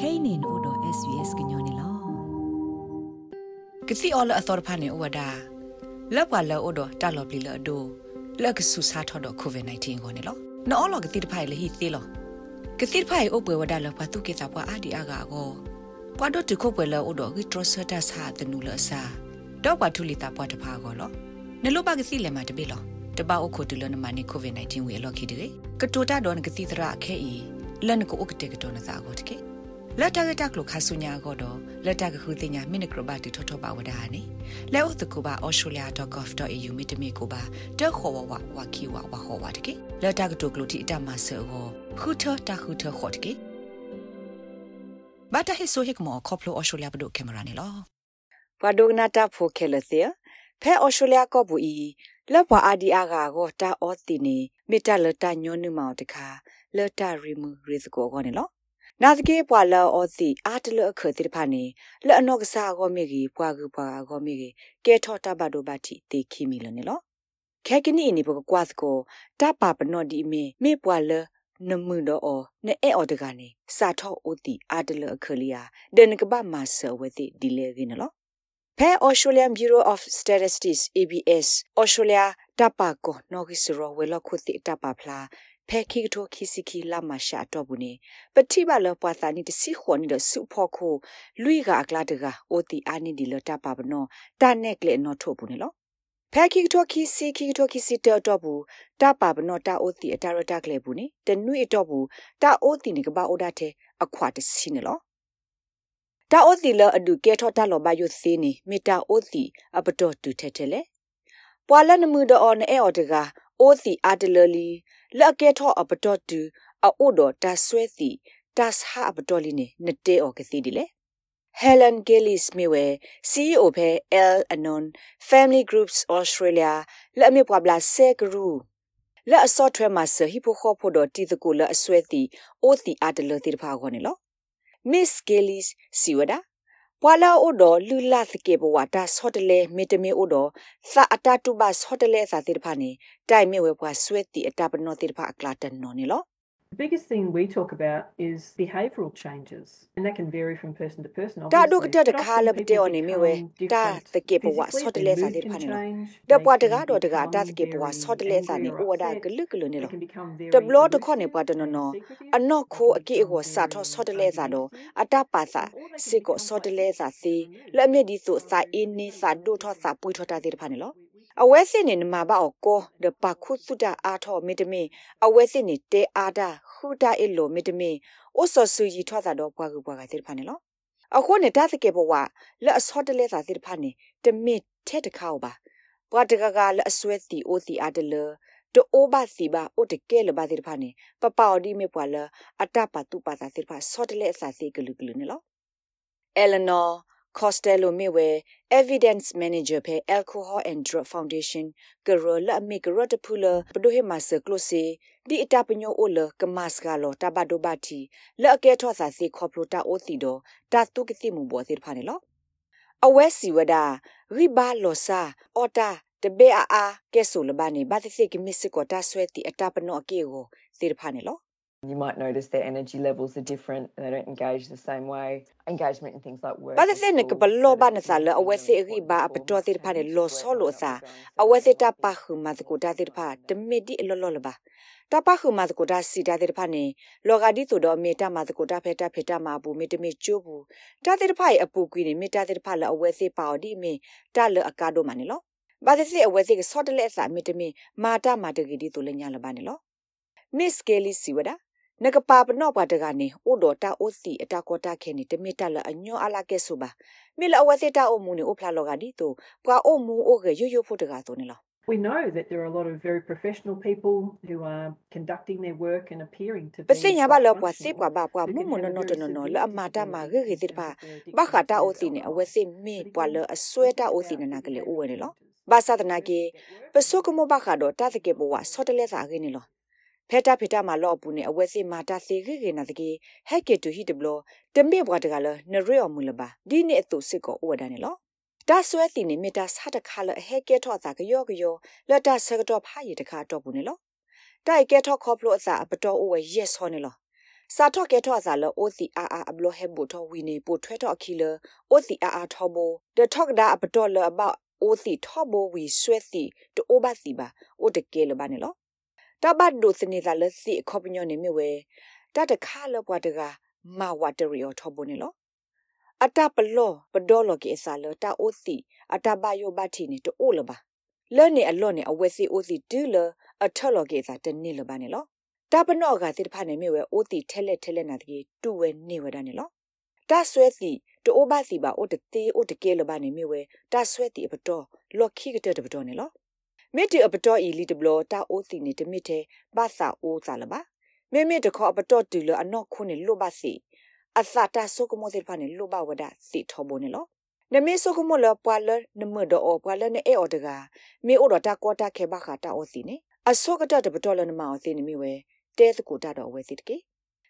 kainin odo svs gnyone lo ကစီအော်လအသောဖာနေဝဒါလောက်ပါလောဒတာလော်ပလီလောဒိုလက်ကဆူစာထော်တော့ကိုဗစ် -19 ကိုနေလောနော်လောကတိတဖိုင်လေဟီသေးလောကတိတဖိုင်အပွဲဝဒါလောပါတုကေတာပွားအာဒီအာဂါကိုပွားတော့တခုပွဲလောဒိုဂီထရဆတာစာတနူလဆာတော့ပါထူလီတာပွားတဖာကိုလောနလိုပါကစီလေမတပိလောတပါအခုတူလနမနီကိုဗစ် -19 ဝေလောခိတေကတိုတာတော့ကတိတရာခဲဤလန်ကိုဥကတေကတော်နသာကိုတကေ လက်တကတက်လို့ခါဆုညာကတော့လက်တကခုတင်ညာမိနစ်ကရဘတီထောထောပါဝဒါနေလဲဥတကူပါ australia.gov.au မိတမီကိုပါတက်ခေါ်ဝဝဝကီဝဝခေါ်ဝတကေလက်တကတုကလို့တီအတမဆောခုထတခုထခေါ်တကေဘာတဟိဆိုဟိကမောခေါပလို australia ဘဒိုကင်မရာနေလောဘဒိုနာတာဖိုခဲလသေဖဲ australia ကောဘူဤလက်ဘွာအာဒီအာဂါကိုတာအော်တီနေမိတလတညွန်းနုမောင်တခါလတရီမူရီစကိုကောနေလော နာတကေပွာလောအောစီအာတလအခတိဖာနေလအနော့ကစားကောမေကြီးပွာကူပွာကောမေကြီးကဲထော့တဘဒိုဘတိတေခိမီလနေလောခဲကနီနေဘကွာစကိုတပပနော့ဒီမေမေပွာလနမှုတော့အောနဲ့အဲအော်တကနေစာထော့အိုတီအာတလအခလီယာဒန်ကဘမဆဝတိဒီလေကင်းလောဖဲ Australian Bureau of Statistics ABS Australia တပကောနော်ဂီစရောဝဲလခုတိတပဖလာ ဖဲခိကထိုခီစီခီလာမရှာတော့ဘူးနေပတိပါလပွားသာနီတစီခွန်နီဒစုဖို့ခိုလူီကအကလာတကအိုတီအာနီဒီလတာပါဘနောတာနက်ကလေနော်ထုတ်ဘူးနေလောဖဲခိကထိုခီစီခိကထိုခီစီတော့တော့ဘူးတာပါဘနောတာအိုတီအတာရတာကလေဘူးနေတနွေတော့ဘူးတာအိုတီနေကပါအိုဒါတဲ့အခွာတစီနေလောတာအိုတီလအဒုကဲထောတာလောဘယုစီနေမီတာအိုတီအပတော်တူထဲထဲလေပွာလနမှုတော့အဲအော်တက အိုစီအာတလလီလက်ကဲထောအပတော်တူအိုဒတာဆွဲစီတာစဟာအပတော်လီနေနတေအော်ကစီဒီလေ Helen Gillis Miwe CEO ဖဲ L Anon Family Groups Australia လက်မြပွားဘလာဆဲကရူလက်အစော့ထွဲမှာဆဟီဖိုခေါ်ဖို့တော့တီတကူလက်အဆွဲတီအိုတီအာတလတီတဖာခေါ်နေလော Miss Gillis စီဝဒါ ပွာလာအိုဒလူလာသကေဘဝတာဆော့တလေမေတမေအိုဒသာအတာတုဘဆော့တလေသာတိတဖာနေတိုင်မေဝဲပွာဆွဲတီအတာပနောတိတဖာအကလာတန်နော်နေလော The biggest thing we talk about is behavioural changes, and that can vary from person to person. တာဒုကတတခါလပတေအော်နေမီဝဲတာတကေဘဝဆော့တလေသာတိတဖာနေလောတပွားတကားတော့တကားတာတကေဘဝဆော့တလေသာနေအိုဝဒါဂလုဂလုနေလောတဘလောတခေါနေပွားတနော်နော်အနော့ခိုအကေအကိုစာထောဆော့တလေသာတော့အတပါသာစစ်ကိုဆော့တလေသာစီလက်မြက်ဒီဆိုစာ အင်းနေစာဒုထောစာပွေထောတာတိတဖာနေလောအဝဲစစ်နေနမဘာအကောဒပခုစုတာအာထောမီတမီအဝဲစစ်နေတဲအာဒါခူတာအလိုမီတမီအိုဆဆူကြီးထွားတာတော့ဘွားကူဘွားကစစ်ဖာနေလောအခုနေတာစကေဘဝလက်အစောတလဲစာစစ်ဖာနေတမီထဲတခါပါဘွားတကကလက်အဆွဲတီအိုတီအာတလတိုအိုဘာစီဘာအိုတကဲလဘာစစ်ဖာနေပပအော်ဒီမေပွာလအတပတူပါစာစစ်ဖာစောတလဲစာစီကလူကလူနေလော Eleanor Costello Miwe Evidence Manager pe Alcohol and Drug Foundation Garo la mi garo de pula pdo he mas close di ita pnyo o le kamas ga lo ta ba do ba ti la ke tho sa si khoplo ta o ti do ta tu ki ti mu bo ti pha ne lo awe si wada riba lo sa ota တဘေအာအာကဲဆိုလဘာနေဘာ You might notice their energy levels are different and they don't engage the same way. Engagement in things like work. Ba the ne ba lo ba na sa se ri ba a pto pa ne lo so lo sa. Se ta pa hu ma ko pa de di lo lo ba. Ta pa hu ma ko si pa ne lo ga di do ta ma ko phe ta phe ta ma bu de chu bu. Ta pa pu ne ta pa se pa o di ta a ka do ma ne lo. Ba the se se ke so de le sa de ma ta ma de di le nya ba ne lo. Miss Kelly Siwada နကပါပနော့ပါတကနေအိုဒတာအိုစီအတာကောတာခဲနေတမီတလအညောအလာကဲဆိုပါမိလအဝစီတာအိုမူနေအိုဖလာလောကဒီတိုပွာအိုမူအိုကရွရွဖို့တကာဆိုနေလား We know that there are a lot of very professional people who are conducting their work and appearing to be ပစိညာဘလောပွာစစ်ပွာဘပွာမမနနတနနလအမတာမဂေဂေတိပါဘခတာအိုစီနေအဝစီမေပွာလအဆွဲတာအိုစီနနာကလေအိုဝဲနေလောဘာသာတနာကေပစုကမဘခတော့တာတ ဖက်တာဖက်တာမှာလော့ပူနေအဝဲစီမာတာစီခိခိနာတကေဟက်ကေတူဟီတဘလတမေဘွားတကလနရေော်မူလပါဒီနေအတူစစ်ကိုဝဒနေလောဒါဆွဲတီနေမီတာစတခါလဟဲကဲထော့သာကယောကယောလက်တာဆကတော့ဖာရီတခါတော့ဘူးနေလောတိုက်ကဲထော့ခေါပလို့အစာပတော်အိုဝဲ yes ဟောနေလောစာထော့ကဲထော့စာလော OCRR အဘလဟေဘူထောဝီနေပိုထွဲထော့အခီလ OCRR ထောဘော the talk da အပတော်လ about OC ထောဘောဝီဆွဲစီတိုအိုဘစီပါအိုတကဲလပါနေလော တဘတ်ဒိုစနေသာလစီခေါပညိုနေမြဝဲတတခါလပွားတကမာဝတရီယောထောဘောနေလောအတပလောပဒေါ်လကေစာလတာအိုစီအတဘယောဘတီနေတိုအိုလပါလဲ့နေအလော့နေအဝဲစီအိုစီဒူလအထလော့ကေစာတနေလပါနေလောတာပနော့ကတိတဖာနေမြဝဲအိုတီထဲလက်ထဲလက်နာတကြီးတူဝဲနေဝဲတာနေလောတာဆွဲစီတိုးဘာစီပါအိုတတေအိုတကဲလပါနေမြဝဲတာဆွဲတီအပတော်လော့ခိကတဲ့တပတော်နေလော မေတီအပတော်ဤလီတဘလတာအိုစီနေတမစ်တဲ့ဘာသာအိုစာလပါမေမေတခေါ်အပတော်တူလအနော့ခုနေလို့ပါစီအသတာဆုကမောတဲ့ဖာနေလို့ပါဝဒစီထောဘိုနေလောနမေဆုကမောလပွာလနမဒအောပွာလနေအေအော်တကမေအိုဒတာကောတာခေဘခတာအိုစီနေအဆုကတတပတော်လနမအောစီနေမြဝဲတဲတကူတာတော့ဝဲစီတကေ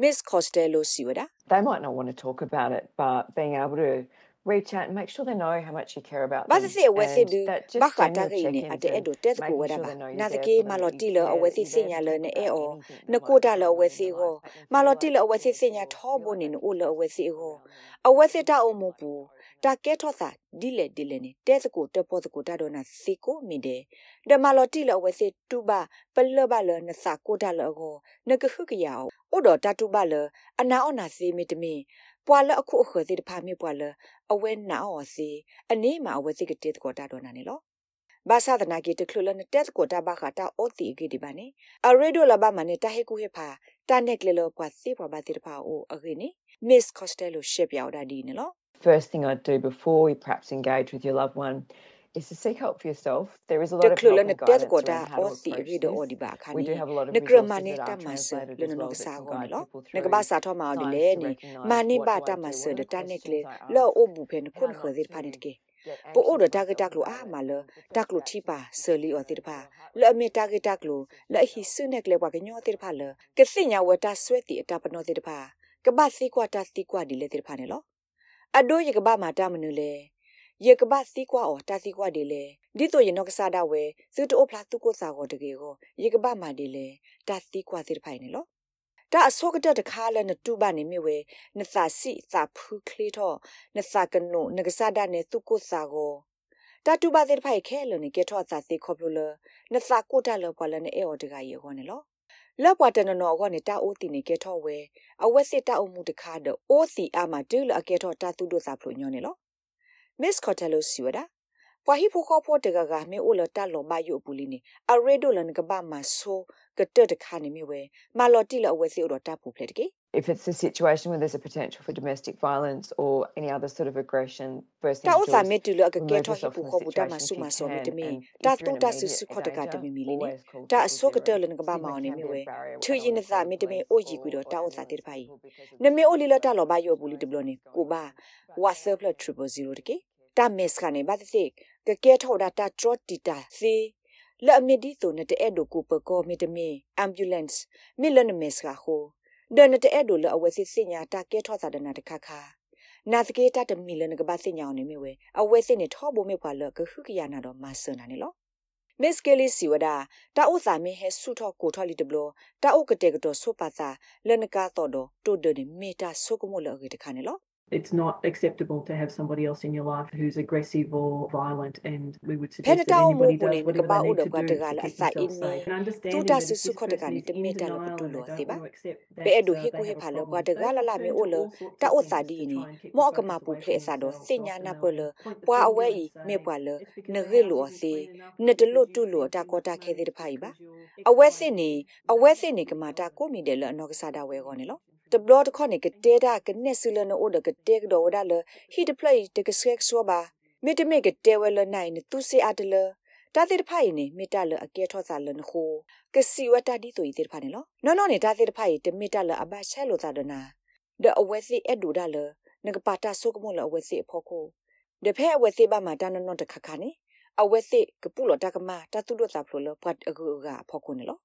Miss Costello Siwada They might not want to talk about it, but being able to reach out and make sure they know how much you care about them. Ba se we se du ba ka ta ge ni ate edo te ko wada ba na de ke ma lo ti lo awe si se nya lo ne e o na ko da lo awe si ho ma lo ti lo awe si se nya tho bo ni no lo awe si ho awe si ta o mo pu တာကဲထောသာဒီလေဒီလေနေတဲစကိုတပေါ်စကိုတာတော့နာစီကိုမီတဲ့ဒမလော်တီလဝဲစီတူပါပလဘလနစာကိုတာလောကိုနကခုကရအောင်ဥတော်တတူ ပါလအနာအောနာစီမီတမီပွာလအခုအခစီတဖာမီပွာလအဝဲနာအောစီအနေမှာအဝဲစီကတဲ့ကိုတာတော့နာနေလောဘာသာဒနာကီတခလလနတက်ကိုတာဘာခတာအိုတီဂီဒီဘာနေအရေဒိုလာဘာမနေတာဟေကူဟေဖာတာနက်ကလေလောပွာစီပွာဘာတိတဖာအိုအဂီနီ Miss Costello ရှက်ပြောက်တာဒီနေလော first thing I'd do before we perhaps engage with your loved one is to seek help for yourself. There is a lot of help and guidance around how to approach this. We do have a lot of resources that are translated as well that can guide people through နကဘာစာထောမှာဒီလေနီမာနိဘာတမဆဒတနက်ကလေလောအိုဘူဖန်ခွန်ခဇိဖာနစ်ကေပိုအိုဒတာဂတက်လိုအာမလတက်လိုတီပါဆလီအော်တိတဖာလောမေတာဂတက်လိုလောဟီဆုနက် လေဘွားကညောတိတဖာလကစိညာဝတာဆွဲတီအတာပနောတိတဖာကဘာစီကွာတာစီကွာဒီလေတိတဖာနေလောအဒိုယကဘာမာတာမနုလေယေကဘာစီကွာအော်တာစီကွာဒီလေဒီတော့ယနောကစားတာဝဲသူတိုဖလာသူကိုစာကိုတကေကိုယေကဘာမာဒီလေတာစီကွာစီတဖိုင်နေလောတာအစောကတတခါလဲနတူပါနေမြဝဲနသစီသာဖူခလီတော့နသကနုနကစားတာနေသူကိုစာကိုတာတူပါတဲ့ဖိုင်ခဲလို့နေကေထောသာစီခေါပလို့နသကိုတာလောပွာလနေအော်တကရေဟောနေလောလောက်ပွားတနနော်ကောနေတာအိုတီနေကဲထော့ဝဲအဝက်စစ်တအုံမှုတခါတော့အိုစီအာမဒူလအကဲထော့တာသူတို့စာဖလို့ညောနေလော Miss Cotello siwada ပွာဟိဖိုခေါဖိုတကကမေအိုလတလောမယုပူလီနေအရေဒိုလန်ကဘာမဆိုကတတခါနေမြဝဲမလော်တီလအဝဲစီအိုတော့တပူဖလက်တကေ if it's a situation where there's a potential for domestic violence or any other sort of aggression first thing တာဥစာမေတူလအကကဲထောဟိပူခေါပူတာမဆုမဆောမီတမီတာတူတာဆူဆုခေါတကတမီမီလီနေတာအစောကတလန်ကဘာမောင်နေမြဝဲထူရင်သာမီတမီအိုကြီးကွီတော့တာဥစာတေတဖိုင်နမေအိုလီလတာလောဘယောပူလီတဘလနေကိုဘာ WhatsApp 000တကေ တာမက်စကနေဘာတိကကဲထောတာတာထရတီတာစီလာမီဒီတိုနတဲ့အဲ့ဒိုကိုပကောမီတမီ ambulance မီလနမက်စကဟိုဒနတဲ့အဲ့ဒိုလအဝဲစစ်စညာတာကဲထောစာဒနာတခါခါနာသကေတာတမီလနကဘာစညာအောင်နေမြဝဲအဝဲစစ်နေထောဘုံမြဖွာလကခုကရနာတော့မဆနာနေလော Miss Kelly Siwada ta o sa me he su tho ko tho li de blo ta o kate ko to so pa sa le na ka to do to de ni me ta so ko mo le ge de kha ne lo It's not acceptable to have somebody else in your life who's aggressive or violent, and we would suggest Pena that ta o mo anybody ko does ne whatever ka ba they o need de to kwa do de to ga la keep sa themselves in safe. And tu understanding ta that su if su this ko de ga person ni is te in me ta lo denial tu and lo they se don't ba want to accept that, be edu uh, he they ko he have a pha lo problem kwa with de ga that, la la they me turn o to lo all sorts ta of o things sa to di ni try and keep mo the ka ma pu situation phle sa do themselves se off nya and na away. pu lo Point the pwa finger awe i and me say, pwa lo "It's because ne the ge house lo isn't se clean enough, ne de because lo you tu lo spent ta too ko much ta khe de money, phai ba because you're X, a we Y, se and ni Z." a we se ni ka ma ta ko mi de lo no ka sa da we go ne lo the blood ko ne ke te da ke ne su lo no o de ke te do da lo he de play de ke sek so ba me de me ke te we lo nai ne tu se a de lo တာတိတဖိုင်နေမိတလအကဲထောစာလနခိုကစီဝတာဒီဆိုဤတိတဖာနေလောနော်နော်နေတာတိတဖိုင်တမိတလအဘချဲလိုသာဒနာဒအဝဲစီအဒူဒါလနကပါတာဆုကမလအဝဲစီအဖို့ကိုဒဖဲအဝဲစီဘာမာတနနော်တခခါနေအဝဲစီကပူလတကမာတတုလသဖလိုလပတ်အကူကဖို့ကိုနေလော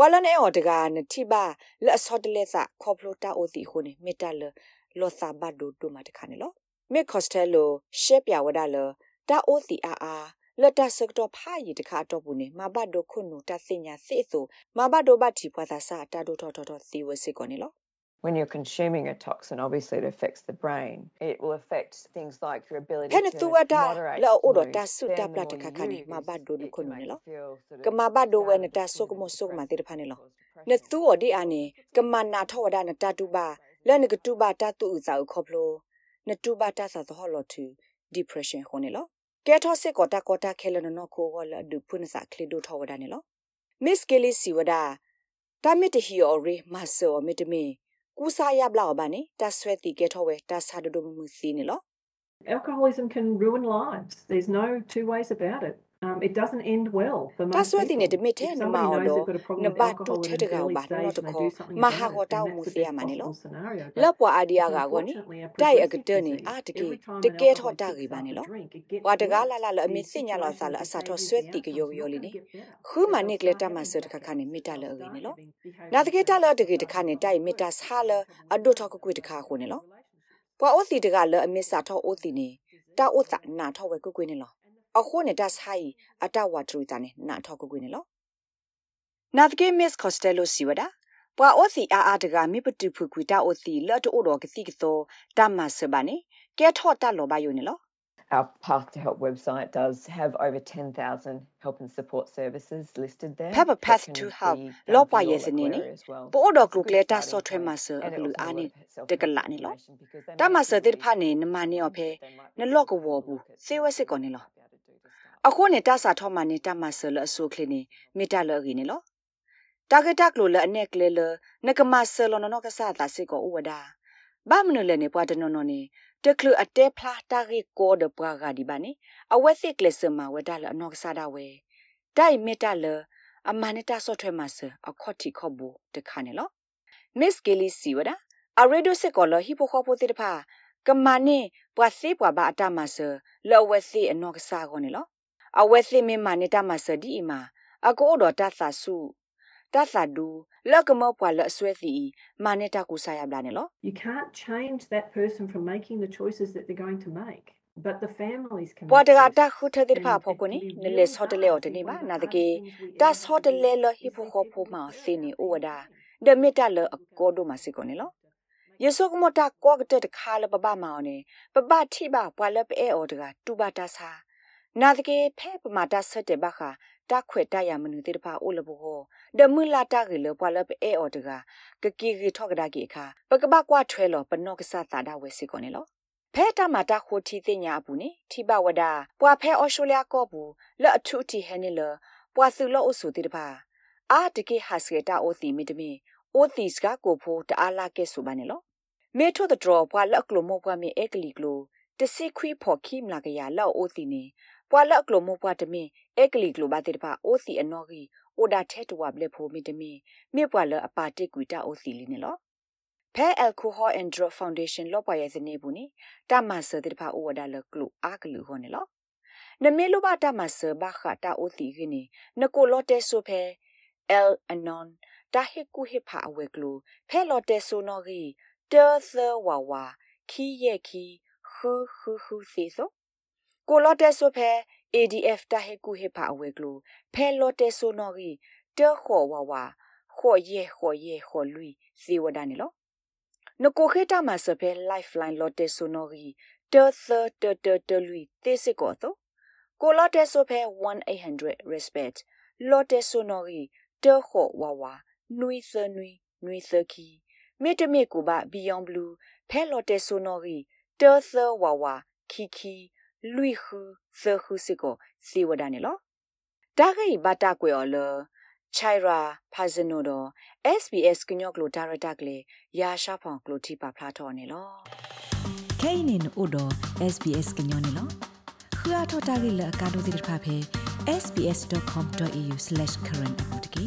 ပွာလနေအော်တကနတိပါလက်ဆော့တလက်စခေါပလိုတာအိုစီခုနေမိတလလောစာဘတ်ဒိုတူမတခါနေလောမေကော့စတဲလိုရှက်ပြဝဒါလတာအိုစီအာအာလတ်တစကတော့ဖာရီတခါတော့ဘူးနေမဘတ်ဒိုခုနူတစညာစစ်ဆိုမဘတ်ဒိုဘတ်တီပွားသာစာတာဒိုထော်ထော်စီဝစစ်ကောနေလော when you're consuming a toxin, obviously it affects the brain. It will affect things like your ability Pene to tuwada moderate la odo mood. ta su Then ta the pla more ta you kakani use, ma ba do it no can kono make lo. you feel sort of Ka ma ba do we na ta down so ko mo and so ma te depressed phane lo. cause Na depression. tu odi ane ka ma na tho wada na ta tu ba la ne ka tu ba ta tu u za u kho plo. Na tu ba ta sa ho lo tu depression ho ne lo. ကဲထောစစ်ကောတာကောတာခဲလနနခိုဝလာဒုဖုန်စာကလီဒိုထောဝဒနေလောမစ်ကလေးစီဝဒ Alcoholism can ruin lives. There's no two ways about it. Um, it doesn't end well for တာ most ဆွဲတီနေတ people. မစ်တဲ့ If နမ somebody အော် knows တော့ they've got a problem န with ဘ alcohol တူ in ထဲ an တကောင် early ပါနော် stage တ and they ခေါ် do something မ about ဟာ it, ကောတော then င်းမှု that's စီ the ရ best မနေလော possible scenario. လက် But ပွားအဒီယာ it's ကကောနိ unfortunately a တိုက်အက progressive တနေ disease. အာတကေ Every time တ an ကဲထော alcoholic တာ picks ကေပါ up နေ a လော drink, it gets ဝါတကား worse. လာလာလအမ The စညာလောဆာ situation လ that အစာ they ထော use ဆွဲ the တီက outcomes ယော is ယော not လီ going နေ to get better. ခူးမ So နိ they'll ကလက် start တမ getting ဆတခ back ခနေမိတာလ they'll အဝေ start နေလော having behaviour နာတကေတလ changes, တကေ they'll တခနေ start တိုက်မိတာဆာလအဒုထောကကွေတခခုနေလောပွာအိုစီတကလအမစာထောအိုတီနေတာအိုတာနာထောဝဲကွကွေနေလော အခုနေတာဆိုင်အတဝါထရူတာနေနာထောကကွေနေလောနာတကေမစ်ကော့စတယ်လိုစီဝဒပွာအိုစီအာအာတကမိပတူဖူကွီတာအိုစီလတ်တိုတော်ကတိကသောတမဆဘာနေကဲထော့တလောပါယိုနေလော Our Path to Help website does have over 10,000 help and support services listed there. Have a that path can to be help. done Lo for pa your yes ni local ni. area as well. Po do It's a klu good kle ta starting so thwe ma point. se And it aglu also has a ani lot of self-help te kala ni lo. information because they Ta may ma အခုနေတာစာထောမနေတာမဆလအဆုခလနေမိတလရီနေလောတာဂက်တက်လိုလအနေကလေလနကမဆလနနကဆာတာစေကိုဥဝဒဘာမနလနေပွားတနော်နော်နေတကလအတဲဖလာတာရီကိုဒပွားဂါဒီဘာနေအဝက်စစ်ကလစမဝဒလအနောကဆာဒါဝဲတိုင်မိတလအမနတာဆော့ထွဲမဆအခေါတိခေါဘူတခါနေလောမစ်ကီလီစီဝဒအရေဒိုစစ်ကောလဟီပိုခေါပိုတိတဖာကမနေပွာစေပွာဘာအတမဆလောဝက်စစ်အနောကဆာကောနေလော အဝက်စစ်မမနေတာမဆဒီအီမာအကိုတော်တသဆုတသဒူလကမောပွာလအဆွဲစီမနေတာကူဆာရဗလာနေလော You can't change that person from making the choices that they're going to make. But the families can ပွာ make တကတာ choices. ခုထတဲ့ဖာဖို့ကိုနိနလေဆော့တလေော်တနေပါနာတကေဒါဆော့တလေလဟိဖို့ခေါ်ဖို့မှာစင်းနေဩဝဒါဒမီတလအကောဒိုမစစ်ကိုနေလောယေဆုကမတာကောကတဲ့ခါလပပမောင်နေပပတိပါပွာလပအဲအော်တကတူပါတာစာ နာတကေဖဲပမာတာဆက်တဲ့ဘခတခွေတရမနုတဲ့ဖာအိုလဘောဒမူလာတာကလေပွာလပအဲအော်တကကကီရီထောက်ကဒါကီခါပကပကွာထွဲလောပနော့ကဆာတာဒါဝဲစစ်ကိုနေလောဖဲတာမာတာခိုတီတင်ညာဘူးနေထိပဝဒပွာဖဲအော်စတြေးလျကောဘူးလော့အထူတီဟဲနေလောပွာစုလော့အဆူတိတပါအာတကေဟာစကေတာအိုတီမီတမီအိုတီစကကိုဖိုတအားလာကဲဆူပါနေလောမေထို့တဲ့ draw ပွာလော့ကလိုမောပွာမေအကလီကလိုတစီခွီဖော်ခိမလာကရလော့အိုတီနေ ပွာလော့ကလိုမောပွာတမီအကလီကလိုဘာတိတပါအိုစီအနော်ကြီးအိုဒါထဲတဝဘလက်ဖိုမီတမီမေပွာလော့အပါတိကွီတာအိုစီလီနေလောဖဲ alcohol and drug foundation လောပွာရဲ့စနေဘူးနိတမဆတဲ့ဖာအိုဝဒါလကလူအာကလူဟောနေလောနမေလိုဘာတမဆဘာခတာအိုတီခင်းနေနကိုလောတဲဆိုဖဲ el anon တာဟေကူဟေဖာအဝဲကလူဖဲလောတဲဆိုနော်ကြီးတောသဝဝခီရဲ့ခီခူခူခူစီဆို ကိုလောတဲဆိုဖဲ ADF တာဟေကူဟေဖာအဝဲကလူဖဲလောတဲဆိုနော်ကြီးတောခေါ်ဝဝခေါ်ရဲ့ခေါ်ရဲ့ခေါ်လူစီဝဒနေလောနကိုခေတာမဆဖဲ lifeline လောတဲဆိုနော်ကြီးတောသတတတလူတေစစ်ကောတော့ကိုလောတဲဆိုဖဲ1800 respect လောတဲဆိုနော်ကြီးတောခေါ်ဝဝနွီသနွီနွီသခီမေတမေကိုပါ beyond blue ဖဲလော်တဲဆိုနော်ရီတောသဝဝခီခီ လွိခုသခုစကိုစီဝဒနေလောတာဂိဘတာကွေော်လချိုင်ရာဖာဇနိုဒ SBS ကညော့ကလိုဒါရတာကလေးရာရှာဖောင်ကလိုတီပါဖလာတော်နေလော kainin odo SBS gnyone lo khua thota gi la ka do dir pha phe sbs.com.au/current apotki